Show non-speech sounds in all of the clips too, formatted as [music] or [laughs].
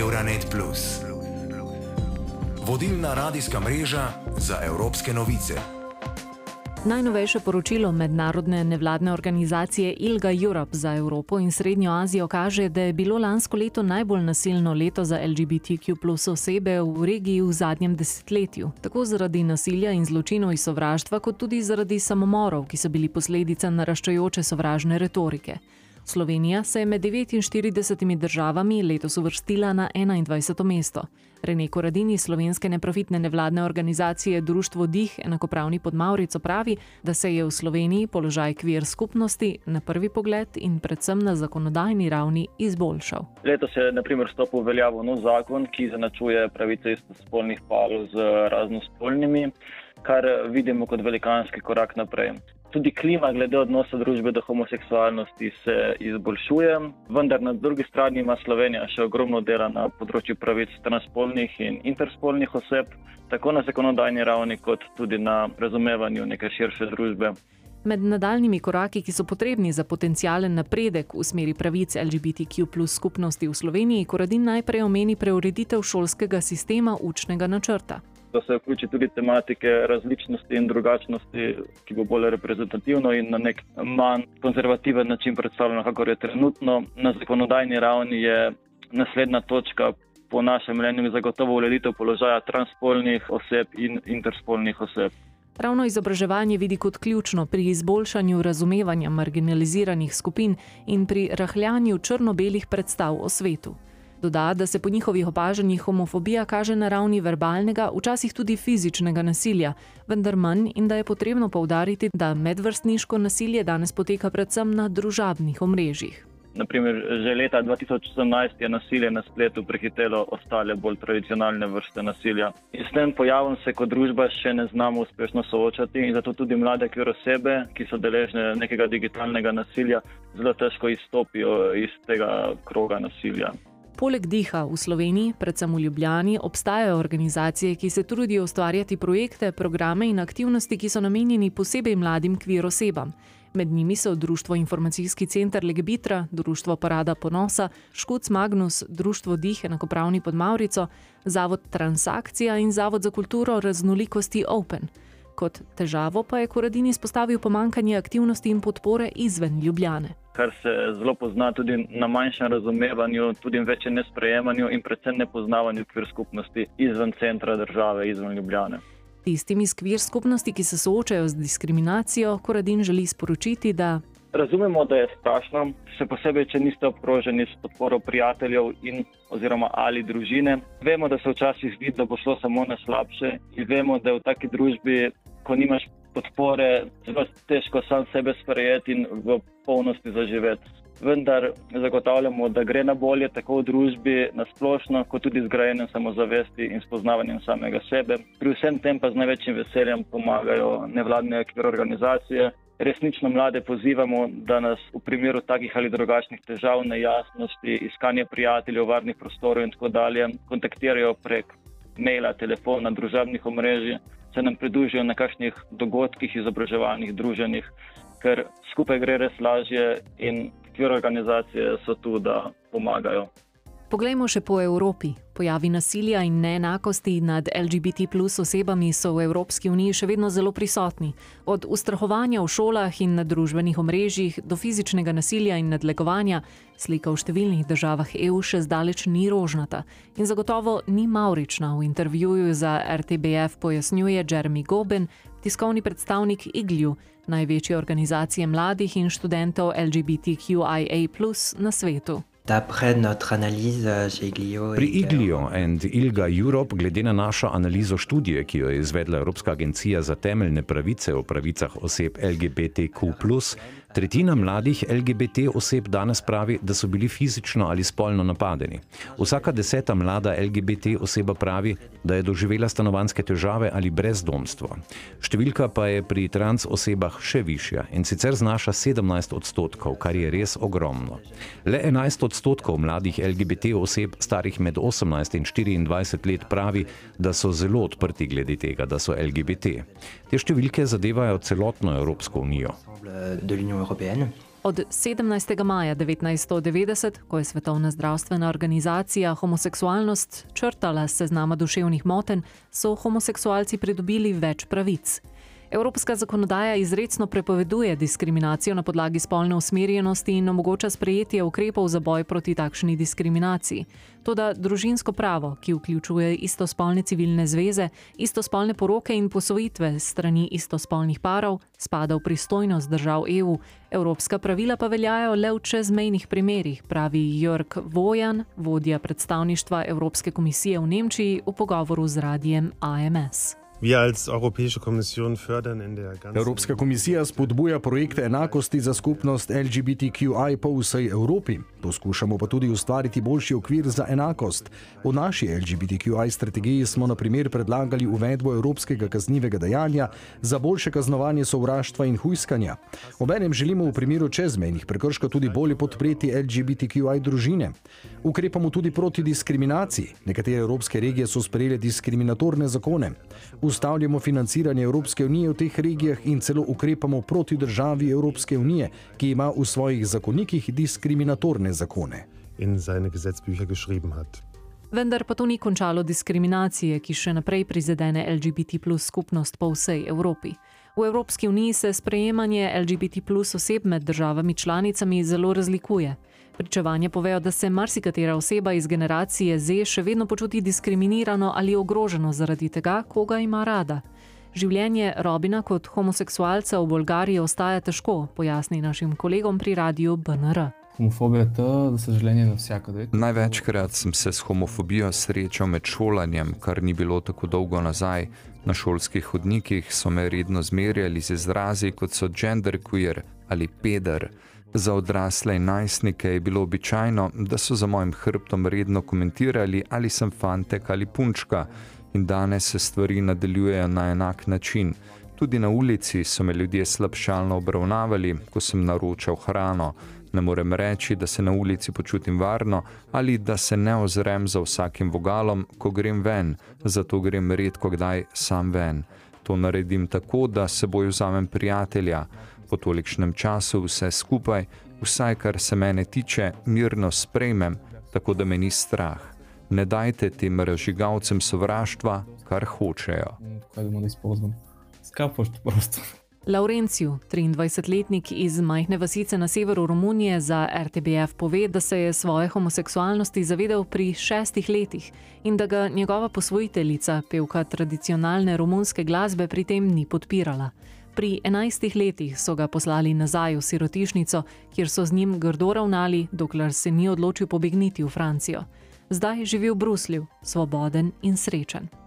Euronet. Vodilna radijska mreža za evropske novice. Najnovejše poročilo mednarodne nevladne organizacije ILGA Europe za Evropo in Srednjo Azijo kaže, da je bilo lansko leto najbolj nasilno leto za LGBTQ plus osebe v regiji v zadnjem desetletju, tako zaradi nasilja in zločinov iz sovraštva, kot tudi zaradi samomorov, ki so bili posledica naraščajoče sovražne retorike. Slovenija se je med 49 državami letos uvrstila na 21. mesto. Rene Koradini slovenske neprofitne nevladne organizacije Društvo Dih enakopravni pod Maurico pravi, da se je v Sloveniji položaj kvir skupnosti na prvi pogled in predvsem na zakonodajni ravni izboljšal. Letos je naprimer stopil v veljavo nov zakon, ki zanačuje pravice istospolnih parov z raznospolnimi, kar vidimo kot velikanski korak naprej tudi klima glede odnosa družbe do homoseksualnosti se izboljšuje, vendar na drugi strani ima Slovenija še ogromno dela na področju pravic transspolnih in interspolnih oseb, tako na zakonodajni ravni, kot tudi na razumevanju neke širše družbe. Med nadaljnimi koraki, ki so potrebni za potencijalen napredek v smeri pravic LGBTQ plus skupnosti v Sloveniji, Koradin najprej omeni preureditev šolskega sistema učnega načrta da se vključi tudi tematike različnosti in drugačnosti, ki bo bolj reprezentativno in na nek manj konzervativen način predstavljeno, kako je trenutno. Na zakonodajni ravni je naslednja točka. Po našem mnenju zagotovo ureditev položaja transspolnih oseb in interspolnih oseb. Ravno izobraževanje vidi kot ključno pri izboljšanju razumevanja marginaliziranih skupin in pri rahljanju črno-belih predstav o svetu. Doda, da se po njihovih opažanjih homofobija kaže na ravni verbalnega, včasih tudi fizičnega nasilja, vendar manj in da je potrebno povdariti, da medvrstniško nasilje danes poteka predvsem na družabnih omrežjih. Naprimer, že leta 2018 je nasilje na spletu prehitelo ostale bolj tradicionalne vrste nasilja. In s tem pojavom se kot družba še ne znamo uspešno soočati in zato tudi mlade kvir osebe, ki so deležne nekega digitalnega nasilja, zelo težko izstopijo iz tega kroga nasilja. Poleg diha v Sloveniji, predvsem v Ljubljani, obstajajo organizacije, ki se trudijo ustvarjati projekte, programe in aktivnosti, ki so namenjeni posebej mladim kvir osebam. Med njimi so Društvo informacijski center Legbitra, Društvo Parada ponosa, Škoc Magnus, Društvo Dih enakopravni pod Maurico, Zavod Transakcija in Zavod za kulturo raznolikosti Open. Kot težavo pa je Koradin izpostavil pomankanje aktivnosti in podpore izven Ljubljane kar se zelo pozna tudi na manjšem razumevanju, tudi večjem nesprejemanju in predvsem nepoznavanju kvir skupnosti izven centra države, izven Ljubljane. Tistim iz kvir skupnosti, ki se soočajo z diskriminacijo, Koradin želi sporočiti, da. Razumemo, da je strašno, še posebej, če niste obkroženi s podporo prijateljev in oziroma ali družine. Vemo, da se včasih zdi, da bo šlo samo na slabše in vemo, da je v taki družbi, ko nimaš podpore, zelo težko sam sebe sprejeti in v polnosti zaživeti. Vendar zagotavljamo, da gre na bolje tako v družbi na splošno, kot tudi z grajenjem samozavesti in spoznavanjem samega sebe. Pri vsem tem pa z največjim veseljem pomagajo nevladne organizacije. Resnično mlade pozivamo, da nas v primeru takih ali drugačnih težav, nejasnosti, iskanja prijateljev, varnih prostorov in tako dalje kontaktirajo prek maila, telefona, družabnih omrežij se nam pridružijo na kakšnih dogodkih, izobraževalnih druženjih, ker skupaj gre res lažje in kjer organizacije so tu, da pomagajo. Poglejmo še po Evropi. Pojavi nasilja in neenakosti nad LGBT plus osebami so v Evropski uniji še vedno zelo prisotni. Od ustrahovanja v šolah in na družbenih omrežjih do fizičnega nasilja in nadlegovanja slika v številnih državah EU še zdaleč ni rožnata in zagotovo ni maurična. V intervjuju za RTBF pojasnjuje Jeremy Goben, tiskovni predstavnik IGLU, največje organizacije mladih in študentov LGBTQIA plus na svetu. Iglio. Pri Iglio in Ilga Europe, glede na našo analizo študije, ki jo je izvedla Evropska agencija za temeljne pravice o pravicah oseb LGBTQ, Tretjina mladih LGBT oseb danes pravi, da so bili fizično ali spolno napadeni. Vsaka deseta mlada LGBT oseba pravi, da je doživela stanovanske težave ali brezdomstvo. Številka pa je pri trans osebah še višja in sicer znaša 17 odstotkov, kar je res ogromno. Le 11 odstotkov mladih LGBT oseb starih med 18 in 24 let pravi, da so zelo odprti glede tega, da so LGBT. Te številke zadevajo celotno Evropsko unijo. De l'Union européenne. Od 17. maja 1990, ko je Svetovna zdravstvena organizacija homoseksualnost črtala s seznama duševnih motenj, so homoseksualci pridobili več pravic. Evropska zakonodaja izredno prepoveduje diskriminacijo na podlagi spolne usmerjenosti in omogoča sprejetje ukrepov za boj proti takšni diskriminaciji. Toda družinsko pravo, ki vključuje istospolne civilne zveze, istospolne poroke in posvojitve strani istospolnih parov, spada v pristojnost držav EU. Evropska pravila pa veljajo le v čezmejnih primerjih, pravi Jörg Vojan, vodja predstavništva Evropske komisije v Nemčiji, v pogovoru z radijem AMS. Evropska komisija spodbuja projekte enakosti za skupnost LGBTQI po vsej Evropi. Poskušamo pa tudi ustvariti boljši okvir za enakost. V naši LGBTQI strategiji smo na primer predlagali uvedbo evropskega kaznivega dejanja za boljše kaznovanje sovraštva in hujskanja. Obenem želimo v primeru čezmejnih prekrškov tudi bolje podpreti LGBTQI družine. Ukrepamo tudi proti diskriminaciji. Nekatere evropske regije so sprejele diskriminatorne zakone ustavljamo financiranje Evropske unije v teh regijah in celo ukrepamo proti državi Evropske unije, ki ima v svojih zakonikih diskriminatorne zakone. Vendar pa to ni končalo diskriminacije, ki še naprej prizadene LGBT plus skupnost po vsej Evropi. V Evropski uniji se sprejemanje LGBT plus oseb med državami članicami zelo razlikuje. Pričevanje povejo, da se marsikatera oseba iz generacije Z še vedno počuti diskriminirano ali ogroženo zaradi tega, koga ima rada. Življenje Robina kot homoseksualca v Bolgariji ostaja težko, pojasni našim kolegom pri radiju BNR. Homofobija je to, da se življenje na vsako. Največkrat sem se s homofobijo srečal med šolanjem, kar ni bilo tako dolgo nazaj. Na šolskih hodnikih so me redno zmerjali z izrazi kot so genderqueer ali peder. Za odrasle in najstnike je bilo običajno, da so za mojim hrbtom redno komentirali, ali sem fantek ali punčka, in danes se stvari nadaljujejo na enak način. Tudi na ulici so me ljudje slabšalno obravnavali, ko sem naročal hrano. Ne morem reči, da se na ulici počutim varno ali da se ne ozrem za vsakim vogalom, ko grem ven, zato grem redko kdaj sam ven. To naredim tako, da seboj vzamem prijatelja po tolikšnem času vse skupaj, vsaj kar se mene tiče, mirno sprejmem, tako da me ni strah. Ne dajte tem razžigalcem sovraštva, kar hočejo. Laurenciju, 23-letnik iz majhne vasice na severu Romunije, za RTBF pove, da se je svoje homoseksualnosti zavedal pri šestih letih in da ga njegova posvojiteljica, pevka tradicionalne romunske glasbe, pri tem ni podpirala. Pri enajstih letih so ga poslali nazaj v sirotišnico, kjer so z njim grdo ravnali, dokler se ni odločil pobegniti v Francijo. Zdaj živi v Bruslju, svoboden in srečen.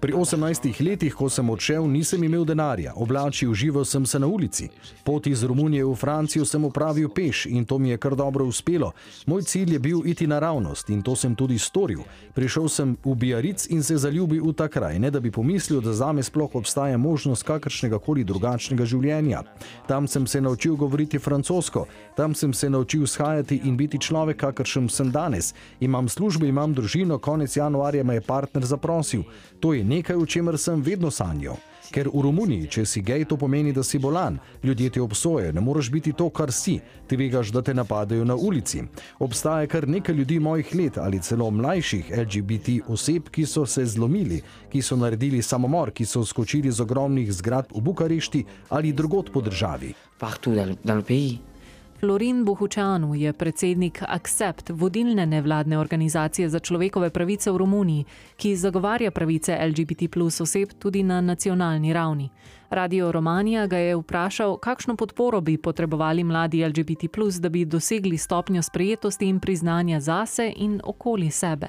Pri 18 letih, ko sem odšel, nisem imel denarja, oblačil živo sem se na ulici. Pot iz Romunije v Francijo sem opravil peš in to mi je kar dobro uspelo. Moj cilj je bil iti naravnost in to sem tudi storil. Prišel sem v Biaric in se zaljubil v ta kraj, ne da bi pomislil, da zame sploh obstaja možnost kakršnega koli drugačnega življenja. Tam sem se naučil govoriti francosko, tam sem se naučil shajati in biti človek, kakršen sem danes. Imam službo, imam družino, konec januarja januarja me je partner zaprosil. To je nekaj, o čemer sem vedno sanjal. Ker v Romuniji, če si gej, to pomeni, da si bolan. Ljudje te obsojajo, ne moreš biti to, kar si. Ti vegaš, da te napadajo na ulici. Obstaja kar nekaj ljudi mojih let ali celo mlajših LGBT oseb, ki so se zlomili, ki so naredili samomor, ki so skočili z ogromnih zgradb v Bukarešti ali drugot po državi. Partout dans le pays. Florin Bohučanu je predsednik Accept, vodilne nevladne organizacije za človekove pravice v Romuniji, ki zagovarja pravice LGBT plus oseb tudi na nacionalni ravni. Radio Romanija ga je vprašal, kakšno podporo bi potrebovali mladi LGBT, da bi dosegli stopnjo sprejetosti in priznanja zase in okoli sebe.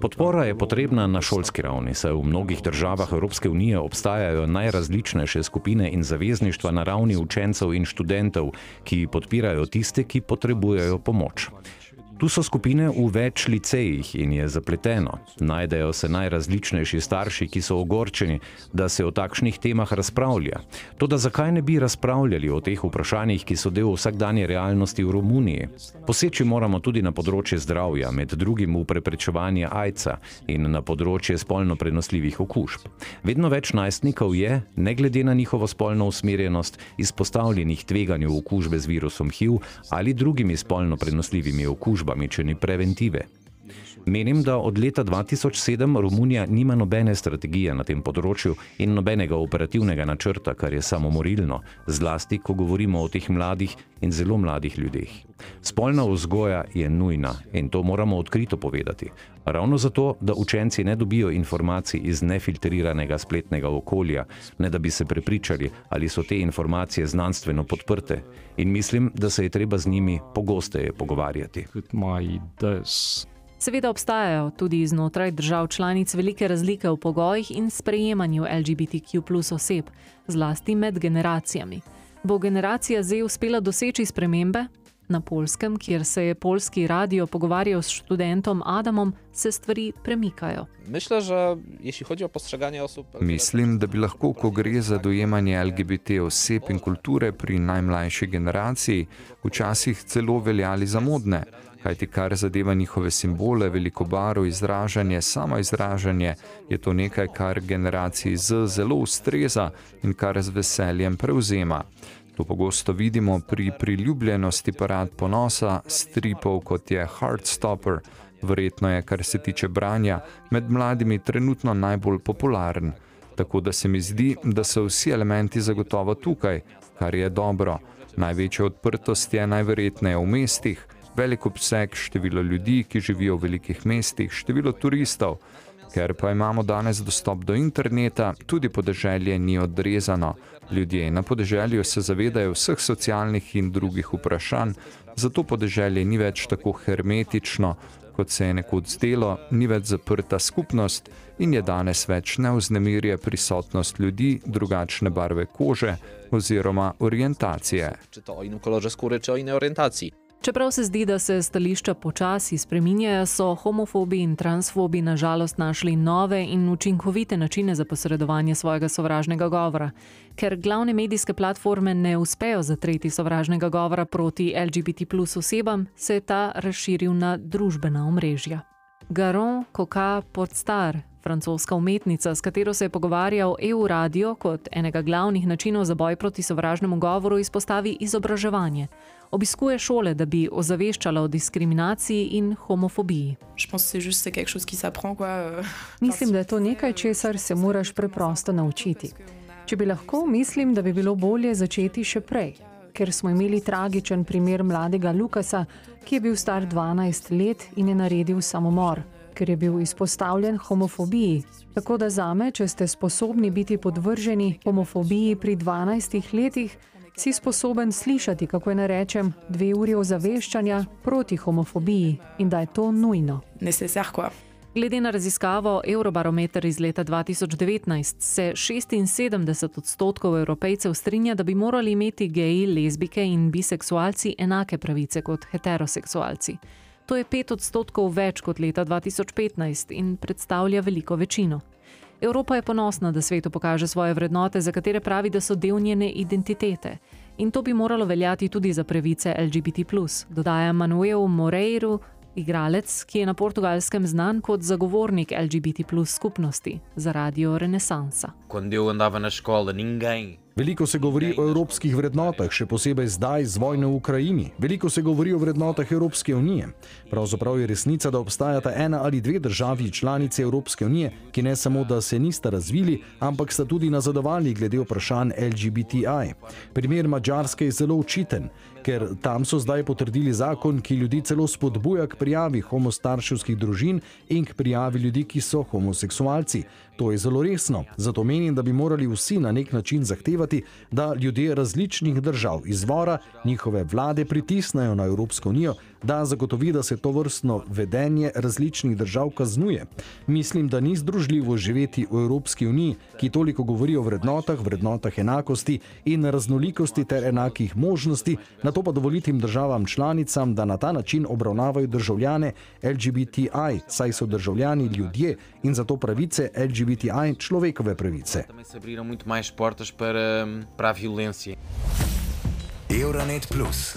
Podpora je potrebna na šolski ravni, saj v mnogih državah Evropske unije obstajajo najrazličnejše skupine in zavezništva na ravni učencev in študentov, ki podpirajo tiste, ki potrebujejo pomoč. Tu so skupine v več licejih in je zapleteno. Najdejo se najrazličnejši starši, ki so ogorčeni, da se o takšnih temah razpravlja. Toda zakaj ne bi razpravljali o teh vprašanjih, ki so del vsakdanje realnosti v Romuniji? Poseči moramo tudi na področje zdravja, med drugim v preprečevanje ajca in na področje spolno prenosljivih okužb. Vedno več najstnikov je, ne glede na njihovo spolno usmerjenost, izpostavljenih tveganju okužbe z virusom HIV ali drugimi spolno prenosljivimi okužbami službami, če ni preventive. Menim, da od leta 2007 Romunija nima nobene strategije na tem področju in nobenega operativnega načrta, kar je samomorilno, zlasti, ko govorimo o teh mladih in zelo mladih ljudeh. Spolna vzgoja je nujna in to moramo odkrito povedati. Ravno zato, da učenci ne dobijo informacij iz nefiltriranega spletnega okolja, ne da bi se prepričali, ali so te informacije znanstveno podprte. In mislim, da se je treba z njimi pogosteje pogovarjati. Seveda obstajajo tudi znotraj držav članic velike razlike v pogojih in sprejemanju LGBTQ plus oseb, zlasti med generacijami. Bo generacija Z uspela doseči spremembe? Na polskem, kjer se je polski radio pogovarjal s študentom Adamom, se stvari premikajo. Myślę, że jeśli chodzi o postrzeganie osób. Mislim, da bi lahko, ko gre za dojemanje LGBT oseb in kulture pri najmlajši generaciji, včasih celo veljali za modne kajti kar zadeva njihove simbole, veliko barov, izražanje, samo izražanje, je to nekaj, kar generaciji Z zelo ustreza in kar z veseljem prevzema. To pogosto vidimo pri priljubljenosti parad ponosa, stripov kot je Heartstopper, verjetno je, kar se tiče branja, med mladimi trenutno najbolj popularen. Tako da se mi zdi, da so vsi elementi zagotovo tukaj, kar je dobro. Največja odprtost je najverjetneje v mestih, velik obseg, število ljudi, ki živijo v velikih mestih, število turistov. Ker pa imamo danes dostop do interneta, tudi podeželje ni odrezano. Ljudje na podeželju se zavedajo vseh socialnih in drugih vprašanj, zato podeželje ni več tako hermetično, kot se je nekoč zdelo, ni več zaprta skupnost in je danes več neuznemirje prisotnost ljudi drugačne barve kože oziroma orientacije. Če to o inem kolorze skóry, če o ine orientaciji. Čeprav se zdi, da se stališča počasi spreminjajo, so homofobi in transfobi nažalost našli nove in učinkovite načine za posredovanje svojega sovražnega govora. Ker glavne medijske platforme ne uspejo zatreti sovražnega govora proti LGBT plus osebam, se je ta razširil na družbena omrežja. Garon Koka Podstar, francoska umetnica, s katero se je pogovarjal EU Radio kot enega glavnih načinov za boj proti sovražnemu govoru, izpostavi izobraževanje obiskuje šole, da bi ozaveščala o diskriminaciji in homofobiji. [laughs] Mislim, da je to nekaj, česar se moraš preprosto naučiti. Če bi lahko, mislim, da bi bilo bolje začeti še prej, ker smo imeli tragičen primer mladega Lukasa, ki je bil star 12 let in je naredil samomor, ker je bil izpostavljen homofobiji. Tako da zame, če ste sposobni biti podvrženi homofobiji pri 12 letih, si sposoben slišati, kako naj rečem, dve uri ozaveščanja proti homofobiji in da je to nujno. Glede na raziskavo Eurobarometer iz leta 2019 se 76 odstotkov evropejcev strinja, da bi morali imeti geji, lezbike in biseksualci enake pravice kot heteroseksualci. To je 5 odstotkov več kot leta 2015 in predstavlja veliko večino. Evropa je ponosna, da svetu pokaže svoje vrednote, za katere pravi, da so del njene identitete. In to bi moralo veljati tudi za pravice LGBT, dodaja Manuel Moreiro, igralec, ki je na portugalskem znan kot zagovornik LGBT skupnosti za radio Renesansa. Veliko se govori o evropskih vrednotah, še posebej zdaj z vojno v Ukrajini. Veliko se govori o vrednotah Evropske unije. Pravzaprav je resnica, da obstajata ena ali dve državi članice Evropske unije, ki ne samo, da se nista razvili, ampak sta tudi nazadovali glede vprašanj LGBTI. Primer Mačarske je zelo učiten, ker tam so zdaj potrdili zakon, ki ljudi celo spodbuja k prijavi homostarševskih družin in k prijavi ljudi, ki so homoseksualci. To je zelo resno, zato menim, da bi morali vsi na nek način zahtevati, zahtevati, da ljudje različnih držav izvora njihove vlade pritisnejo na Evropsko unijo, da zagotovi, da se to vrstno vedenje različnih držav kaznuje. Mislim, da ni združljivo živeti v Evropski uniji, ki toliko govori o vrednotah, vrednotah enakosti in raznolikosti ter enakih možnosti, na to pa dovoliti državam članicam, da na ta način obravnavajo državljane LGBTI, saj so državljani ljudje in zato pravice LGBTI človekove pravice. Euronet Plus